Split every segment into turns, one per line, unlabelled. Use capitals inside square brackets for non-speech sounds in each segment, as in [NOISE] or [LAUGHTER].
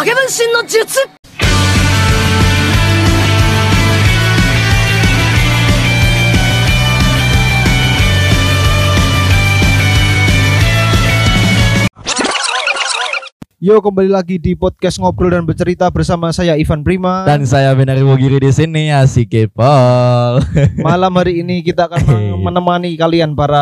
影分身の術。
Yo kembali lagi di podcast ngobrol dan bercerita bersama saya Ivan Prima.
Dan saya Benar Wogiri di sini asik Kepol. [LAUGHS]
malam hari ini kita akan men- menemani kalian para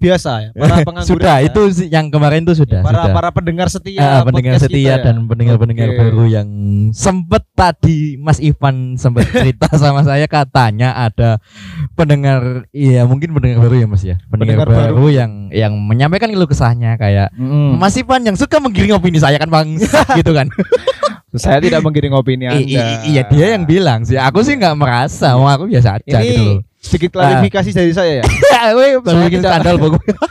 biasa ya, para [LAUGHS] pengangguran.
sudah
ya.
itu yang kemarin itu sudah.
para
sudah.
para pendengar setia
Ah, pendengar
podcast
setia
kita ya.
dan pendengar-pendengar
Oke.
baru yang sempet tadi Mas Ivan sempat cerita [LAUGHS] sama saya katanya ada pendengar iya mungkin pendengar baru ya Mas ya pendengar,
Pendengar
baru, yang yang menyampaikan keluh kesahnya kayak
Mm.
Mas Ivan yang suka menggiring opini saya kan bang gitu kan [LAUGHS]
Saya tidak menggiring opini Anda.
I- iya dia yang bilang sih aku sih nggak merasa mau aku biasa aja
Ini
gitu loh
sedikit klarifikasi dari saya ya. [LAUGHS]
Baru
Saya
bikin
tidak-
skandal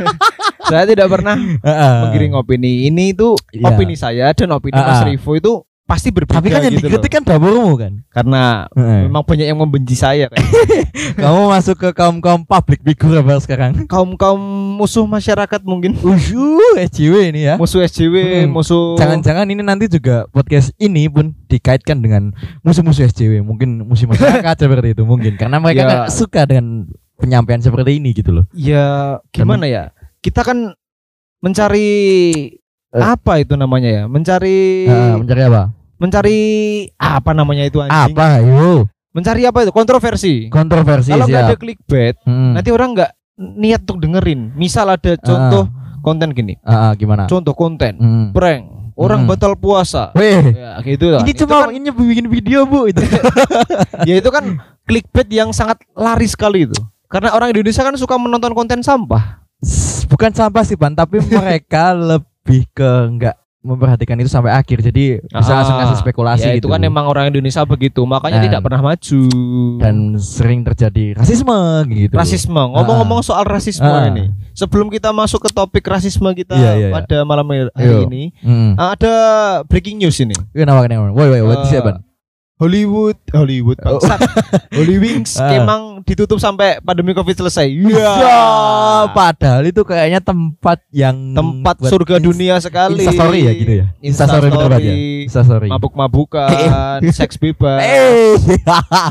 [LAUGHS]
saya tidak pernah
Heeh.
menggiring opini. Ini itu
Iya.
opini saya dan opini
Ah,
Mas
ah.
Rivo itu pasti berbeda
Tapi kan yang
gitu
dikritik
loh.
kan dapurmu kan.
Karena
Heeh.
memang banyak yang membenci saya kan. [LAUGHS]
Kamu masuk ke kaum kaum public figure apa sekarang?
Kaum-kaum musuh masyarakat mungkin.
Ushu, SJW ini ya.
Musuh SJW,
Hmm.
musuh
Jangan-jangan ini nanti juga podcast ini pun dikaitkan dengan musuh-musuh SJW, mungkin musuh masyarakat [LAUGHS] seperti itu mungkin karena mereka
Ya.
suka dengan penyampaian seperti ini gitu loh.
Ya gimana ya? Kita kan mencari
Eh.
apa itu namanya ya? Mencari
Heeh, mencari apa?
Mencari apa namanya itu anjing?
Apa? Yo,
Mencari apa itu? Kontroversi.
kontroversi
Kalau nggak ada clickbait,
Hmm.
nanti orang nggak niat untuk dengerin. Misal ada contoh konten gini.
Ah, ah, gimana?
Contoh konten
Hmm.
prank, orang
Hmm.
batal puasa.
Weh,
Ya, gitu lah.
ini
Itu
cuma
kan-
ini bikin video bu itu. [LAUGHS]
ya itu kan clickbait yang sangat laris sekali itu. Karena orang Indonesia kan suka menonton konten sampah.
bukan sampah sih ban tapi mereka [LAUGHS] lebih ke nggak memperhatikan itu sampai akhir jadi bisa
Ah,
langsung kasih spekulasi
ya,
gitu
itu kan emang orang Indonesia begitu, makanya
Dan-
tidak pernah maju.
dan sering terjadi rasisme gitu
rasisme. Ngomong-ngomong soal rasisme
Ah.
ini, sebelum kita masuk ke topik rasisme kita
Iya, iya, iya.
pada malam hari
Ayo.
ini, ah, ada breaking news ini.
kenapa kenapa woi woi what
Eh,
siapa
Hollywood, Hollywood,
Oh.
bangsat. [LAUGHS] Holy Wings
Ah.
emang ditutup sampai pandemi Covid selesai.
ya padahal itu kayaknya tempat yang
tempat surga dunia sekali.
Instastory ya gitu ya Instastory bener banget ya Instastory
mabuk-mabukan, [LAUGHS] seks bebas.
eh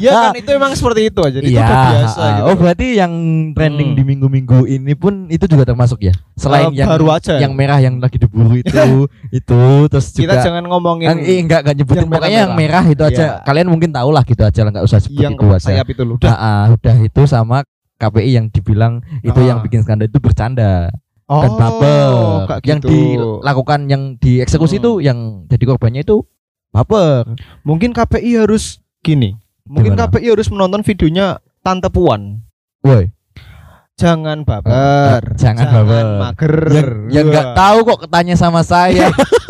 Ya kan itu emang seperti itu aja. Itu
Iya.
udah biasa gitu.
Oh berarti yang trending
Hmm.
di minggu-minggu ini pun itu juga termasuk ya. Selain
Eh,
yang
baru aja.
yang merah yang lagi diburu itu, [LAUGHS] itu terus
Kita
juga
jangan ngomongin
yang eh, enggak enggak nyebutin
yang
pokoknya yang merah itu aja. Kalian mungkin tahu lah gitu aja lah enggak usah sebut
yang
itu aja.
sayap itu loh.
Nah, ah, udah itu sama KPI yang dibilang itu
Ah.
yang bikin skandal itu bercanda dan
Oh,
baper.
kayak
Yang
gitu.
dilakukan yang dieksekusi
Hmm.
itu yang jadi korbannya itu baper.
Mungkin KPI harus gini. Mungkin
Gimana?
KPI harus menonton videonya Tante Puan.
Woi,
Jangan baper.
Eh, jangan baper.
mager.
yang yang enggak
Wah.
tahu kok ketanya sama saya. [LAUGHS]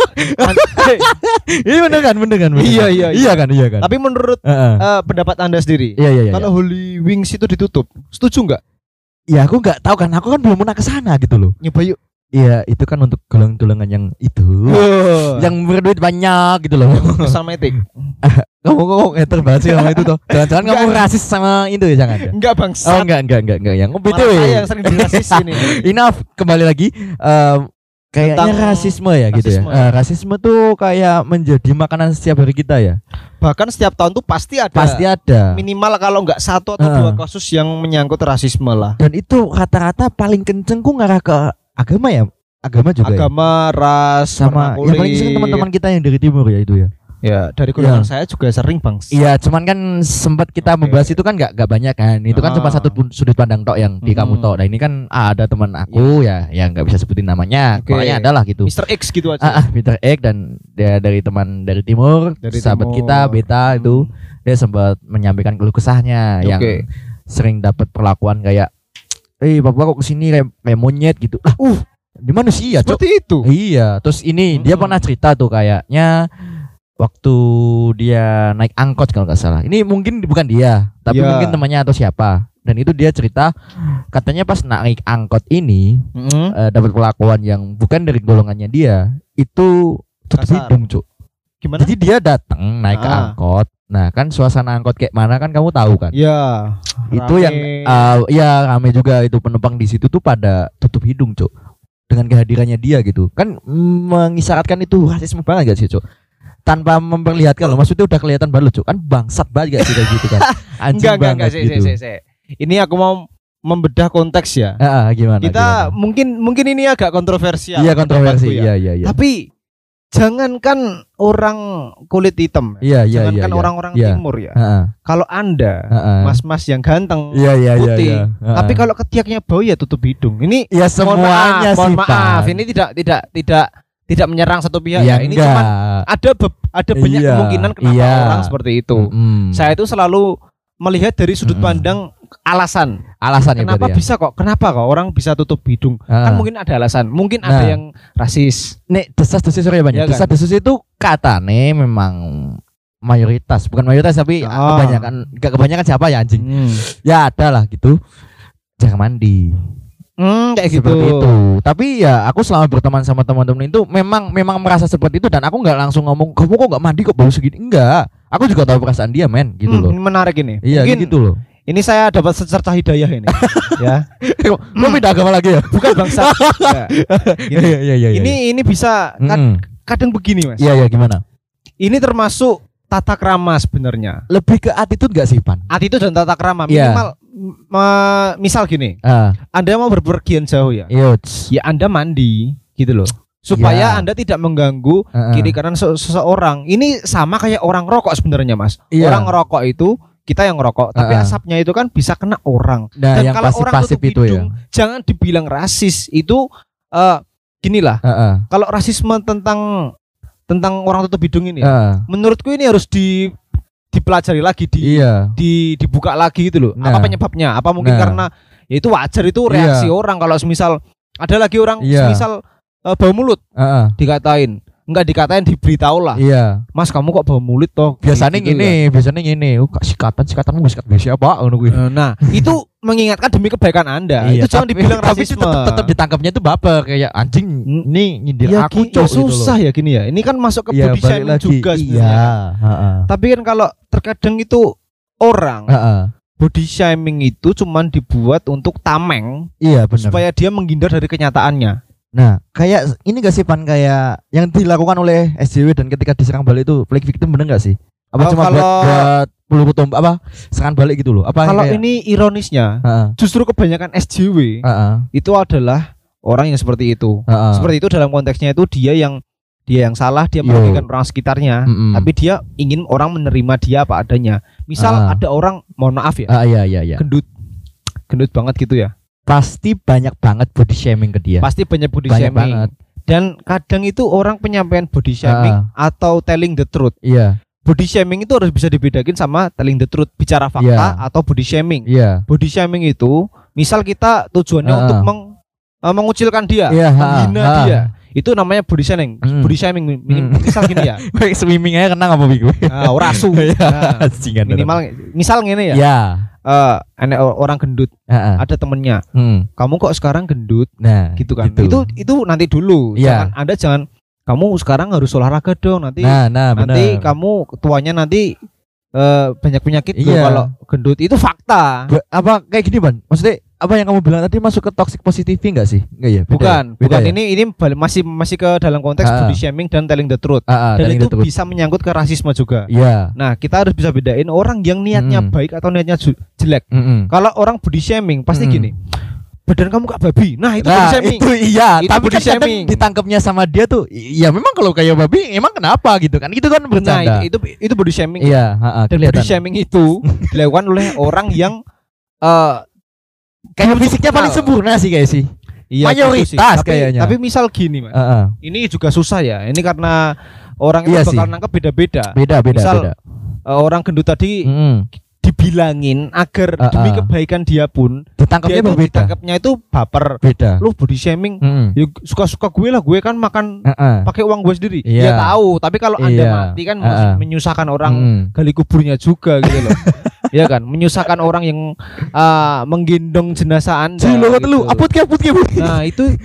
Ini bener kan, bener kan? bener
Iya, iya, iya.
Iya kan, iya kan.
Tapi menurut
Heeh.
eh, pendapat Anda sendiri,
Iya, iya, iya.
kalau Holy Wings itu ditutup, setuju nggak?
Ya aku nggak tahu kan, aku kan belum pernah ke sana gitu loh.
Nyoba yuk.
Iya, itu kan untuk golongan-golongan yang itu, yang berduit banyak gitu loh.
kosmetik. [LAUGHS]
kamu kok hater banget sih sama itu tuh. [LAUGHS] Jangan-jangan kamu rasis sama itu ya jangan.
Enggak bang.
Oh enggak enggak enggak enggak yang BTW.
saya yang sering dirasisin ini. [LAUGHS]
Enough kembali lagi em, kayaknya rasisme ya gitu
rasisme.
ya. Eh, rasisme tuh kayak menjadi makanan setiap hari kita ya.
Bahkan setiap tahun tuh pasti ada.
Pasti ada.
Minimal kalau nggak satu atau
Heeh.
dua kasus yang menyangkut rasisme lah.
Dan itu rata-rata paling kenceng ku ngarah ke agama ya. Agama juga ya?
Agama, ras,
sama
warna
ya paling sering teman-teman kita yang dari timur ya itu ya.
Ya, dari golongan saya juga sering bang.
Iya, cuman kan sempat kita
Oke.
membahas itu kan nggak nggak banyak kan. Itu kan
Ah.
cuma satu pun- sudut pandang tok yang di
Hmm.
kamu tok. Nah ini kan ada teman aku ya yang nggak bisa sebutin namanya.
Oke.
Pokoknya adalah gitu.
Mr. X gitu aja.
Ah, ah, Peter Egg dan dia dari teman dari timur,
Dari
sahabat
timur.
kita Beta
Hmm.
itu dia sempat menyampaikan keluh kesahnya yang
Oke.
sering dapat perlakuan kayak eh bapak kok ke sini kayak, kayak monyet gitu. Lah, uh, di manusia, Cok.
Seperti itu.
Iya, terus ini dia
Mm-mm.
pernah cerita tuh kayaknya waktu dia naik angkot kalau nggak salah. Ini mungkin bukan dia, tapi
Ya.
mungkin temannya atau siapa. Dan itu dia cerita katanya pas naik angkot ini
Mm-mm.
eh, dapat perlakuan yang bukan dari golongannya dia, itu tutup
Kasar.
hidung, Cuk.
Gimana?
Jadi dia datang naik ke
Ah.
angkot. Nah, kan suasana angkot kayak mana kan kamu tahu kan?
Ya.
itu
rame.
yang eh, ya rame juga itu penumpang di situ tuh pada tutup hidung, Cuk. Dengan kehadirannya dia gitu. Kan mm, mengisyaratkan itu rasisme banget gak sih, Cuk? Tanpa memperlihatkan loh maksudnya udah kelihatan banget cuk kan bangsat banget gak sih kayak gitu kan [LAUGHS] anjing
enggak enggak enggak
banget
sih,
gitu
sih, sih, sih. Ini aku mau membedah konteks ya.
Ah, gimana
Kita
gimana?
mungkin mungkin ini agak kontroversial.
iya kontroversi
ya.
iya iya iya
Tapi jangankan orang kulit hitam,
iya iya iya
jangankan
iya.
orang-orang
Iya.
timur ya.
Heeh.
Kalau Anda mas-mas yang ganteng,
iya iya iya
putih.
iya. Heeh.
tapi kalau ketiaknya bau ya tutup hidung. Ini
ya
mohon
semuanya
maaf, mohon
sih
maaf.
Pan.
Ini tidak tidak tidak tidak menyerang satu pihak
ya
ya. Ini cuma ada be- ada banyak
Iya,
kemungkinan kenapa
iya.
orang seperti itu.
Mm-mm.
Saya itu selalu melihat dari sudut
Mm-mm.
pandang alasan.
alasan ya
Kenapa
ya.
bisa kok? Kenapa kok orang bisa tutup hidung?
Ah.
Kan mungkin ada alasan. Mungkin ada
Nah.
yang rasis.
Nek desas-desus ya banyak.
Kan?
Desas-desus itu katane memang mayoritas, bukan mayoritas tapi
Ah.
kebanyakan gak kebanyakan siapa ya anjing.
Hmm,
Ya ada lah gitu. Jangan mandi.
Hmm, kayak gitu.
Seperti itu. Tapi ya aku selama berteman sama teman-teman itu memang memang merasa seperti itu dan aku nggak langsung ngomong kamu kok nggak mandi kok bau segini. Enggak. Aku juga tahu perasaan dia, men, gitu
Hmm,
loh.
Ini menarik ini.
Iya,
Mungkin
gitu loh.
ini saya dapat secerca hidayah ini. [LAUGHS] ya.
Kok kok beda agama lagi ya?
Bukan bangsa. Ya. [LAUGHS] Gini.
Iya, iya, iya. iya.
Ini ini bisa kad- kadang begini, Mas.
Iya, iya gimana?
Ini termasuk tata krama sebenarnya.
Lebih ke attitude gak sih, Pan?
Attitude dan tata krama minimal m- me- misal gini,
Ah,
Anda mau berpergian jauh ya.
iya. tss.
Ya Anda mandi gitu loh. Supaya
Ya.
Anda tidak mengganggu
Heeh.
kiri kanan se- seseorang. Ini sama kayak orang rokok sebenarnya, Mas.
Iya.
Orang rokok itu kita yang ngerokok, tapi
Heeh.
asapnya itu kan bisa kena orang.
Nah,
Dan
yang
kalau orang
pasif-pasif
tutup
itu ya.
hidung, jangan dibilang rasis. Itu eh ginilah,
Heeh.
kalau rasisme tentang tentang orang tutup hidung ini, ya,
Heeh.
menurutku ini harus di dipelajari lagi di
Iya.
di dibuka lagi gitu loh.
Nah.
Apa penyebabnya? Apa mungkin
Nah.
karena ya itu wajar itu reaksi orang kalau semisal ada lagi orang
Iya.
semisal eh, bau mulut
Heeh.
dikatain. Enggak dikatain diberitahu lah.
Iya.
Mas kamu kok bau mulut toh?
Biasanya
Gitu
gini, biasanya gini. Oh, kak sikatan, sikatanmu gak sikat biasa apa ngono kuwi.
ya. Eh, Nah, [LAUGHS] itu mengingatkan demi kebaikan Anda.
Iya,
itu jangan
tapi-
dibilang
tapi
rasisme.
tetap, tetap ditangkapnya itu baper kayak anjing nih nyindir
ya,
aku cok
ya susah ya gini ya. Ini kan masuk ke
Iya,
body shaming juga
Iya, heeh.
Tapi kan kalau terkadang itu orang
Heeh.
body shaming itu cuman dibuat untuk tameng
Iya, benar.
supaya dia menghindar dari kenyataannya.
Nah, kayak ini gak sih pan kayak yang dilakukan oleh SJW dan ketika diserang balik itu fake victim bener gak sih? Apa
Oh,
cuma buat,
kalau-
buat peluru tombak apa serangan balik gitu loh? Apa
Kalau
kayak-
ini ironisnya,
Heeh.
justru kebanyakan SJW
Heeh.
itu adalah orang yang seperti itu.
Heeh.
Seperti itu dalam konteksnya itu dia yang dia yang salah, dia merugikan orang sekitarnya,
Mm-mm.
tapi dia ingin orang menerima dia apa adanya. Misal
Ah.
ada orang, mohon maaf ya,
Ah, iya iya iya.
gendut, gendut banget gitu ya.
Pasti banyak banget body shaming ke dia.
Pasti banyak body
Iya. Banyak
shaming.
banget.
Dan kadang itu orang penyampaian body shaming atau telling the truth.
Iya,
Body shaming itu harus bisa dibedakin sama telling the truth, bicara fakta
Iya.
atau body shaming.
iya.
Body shaming itu misal kita tujuannya
Ah.
untuk meng- eh, mengucilkan dia,
Iya, ha,
menghina
ha.
dia. Itu namanya body shaming.
Hmm.
Body shaming mi- mi-
Hmm.
misal gini ya. [LAUGHS]
Swimming aja kena apa gue?
Ah, ora asu. [LAUGHS]
Iya,
Nah,
Anjingan.
minimal misal gini ya.
Ya.
Eh, enek orang gendut,
Heeh.
ada temennya.
Hmm.
Kamu kok sekarang gendut
Nah,
gitu kan. Itu itu nanti dulu.
Iya.
Jangan Anda jangan kamu sekarang harus olahraga dong nanti
Nah, nah,
nanti
benar.
kamu tuanya nanti eh, banyak penyakit
Iya.
kalau gendut itu fakta.
Ba- apa kayak gini, Ban? Maksudnya apa yang kamu bilang tadi masuk ke toxic positivity enggak sih? Enggak ya? Beda
Bukan,
ya? Beda
bukan
ya?
ini ini masih masih ke dalam konteks
Ah.
body shaming dan telling the truth.
Ah, ah,
dan itu bisa menyangkut ke rasisme juga.
Iya.
Nah, kita harus bisa bedain orang yang niatnya
Mm.
baik atau niatnya jelek.
Mm-mm.
Kalau orang body shaming pasti
Mm.
gini. Badan kamu kayak babi. Nah, itu
nah,
body shaming.
itu iya,
Itu
tapi
body
kan
shaming.
ditangkapnya sama dia tuh iya memang kalau kayak babi emang kenapa gitu kan? Itu kan
Nah,
bercanda.
itu itu body shaming.
iya, heeh,
Dan
kelihatan.
body shaming itu [LAUGHS] dilakukan oleh orang yang eh
Kayak
belum
fisiknya paling sempurna sih kayak sih.
Iya,
Mayoritas
gitu sih. tapi,
kayaknya.
Tapi misal gini, Mas.
Heeh.
Ini juga susah ya. Ini karena orang itu
Iya
bakal
sih.
nangkep beda-beda.
Beda, beda,
Misal,
beda.
Eh, orang gendut tadi
Mm.
dibilangin agar
Ah,
demi
ah.
kebaikan dia pun dia
Ditangkapnya
itu
berbeda.
ditangkapnya itu baper.
Beda.
Lu body shaming.
Mm.
Ya suka-suka gue lah, gue kan makan
Heeh.
pakai uang gue sendiri. Ya
Iya.
tahu, tapi kalau Anda
Iya.
mati kan
Ah, ah.
menyusahkan orang
Mm.
gali kuburnya juga gitu loh. [LAUGHS] Iya kan, menyusahkan orang yang ah, menggendong jenazah Anda.
Cilo
gitu.
lu, aput ke aput ke. aput ke.
Nah, itu [LAUGHS]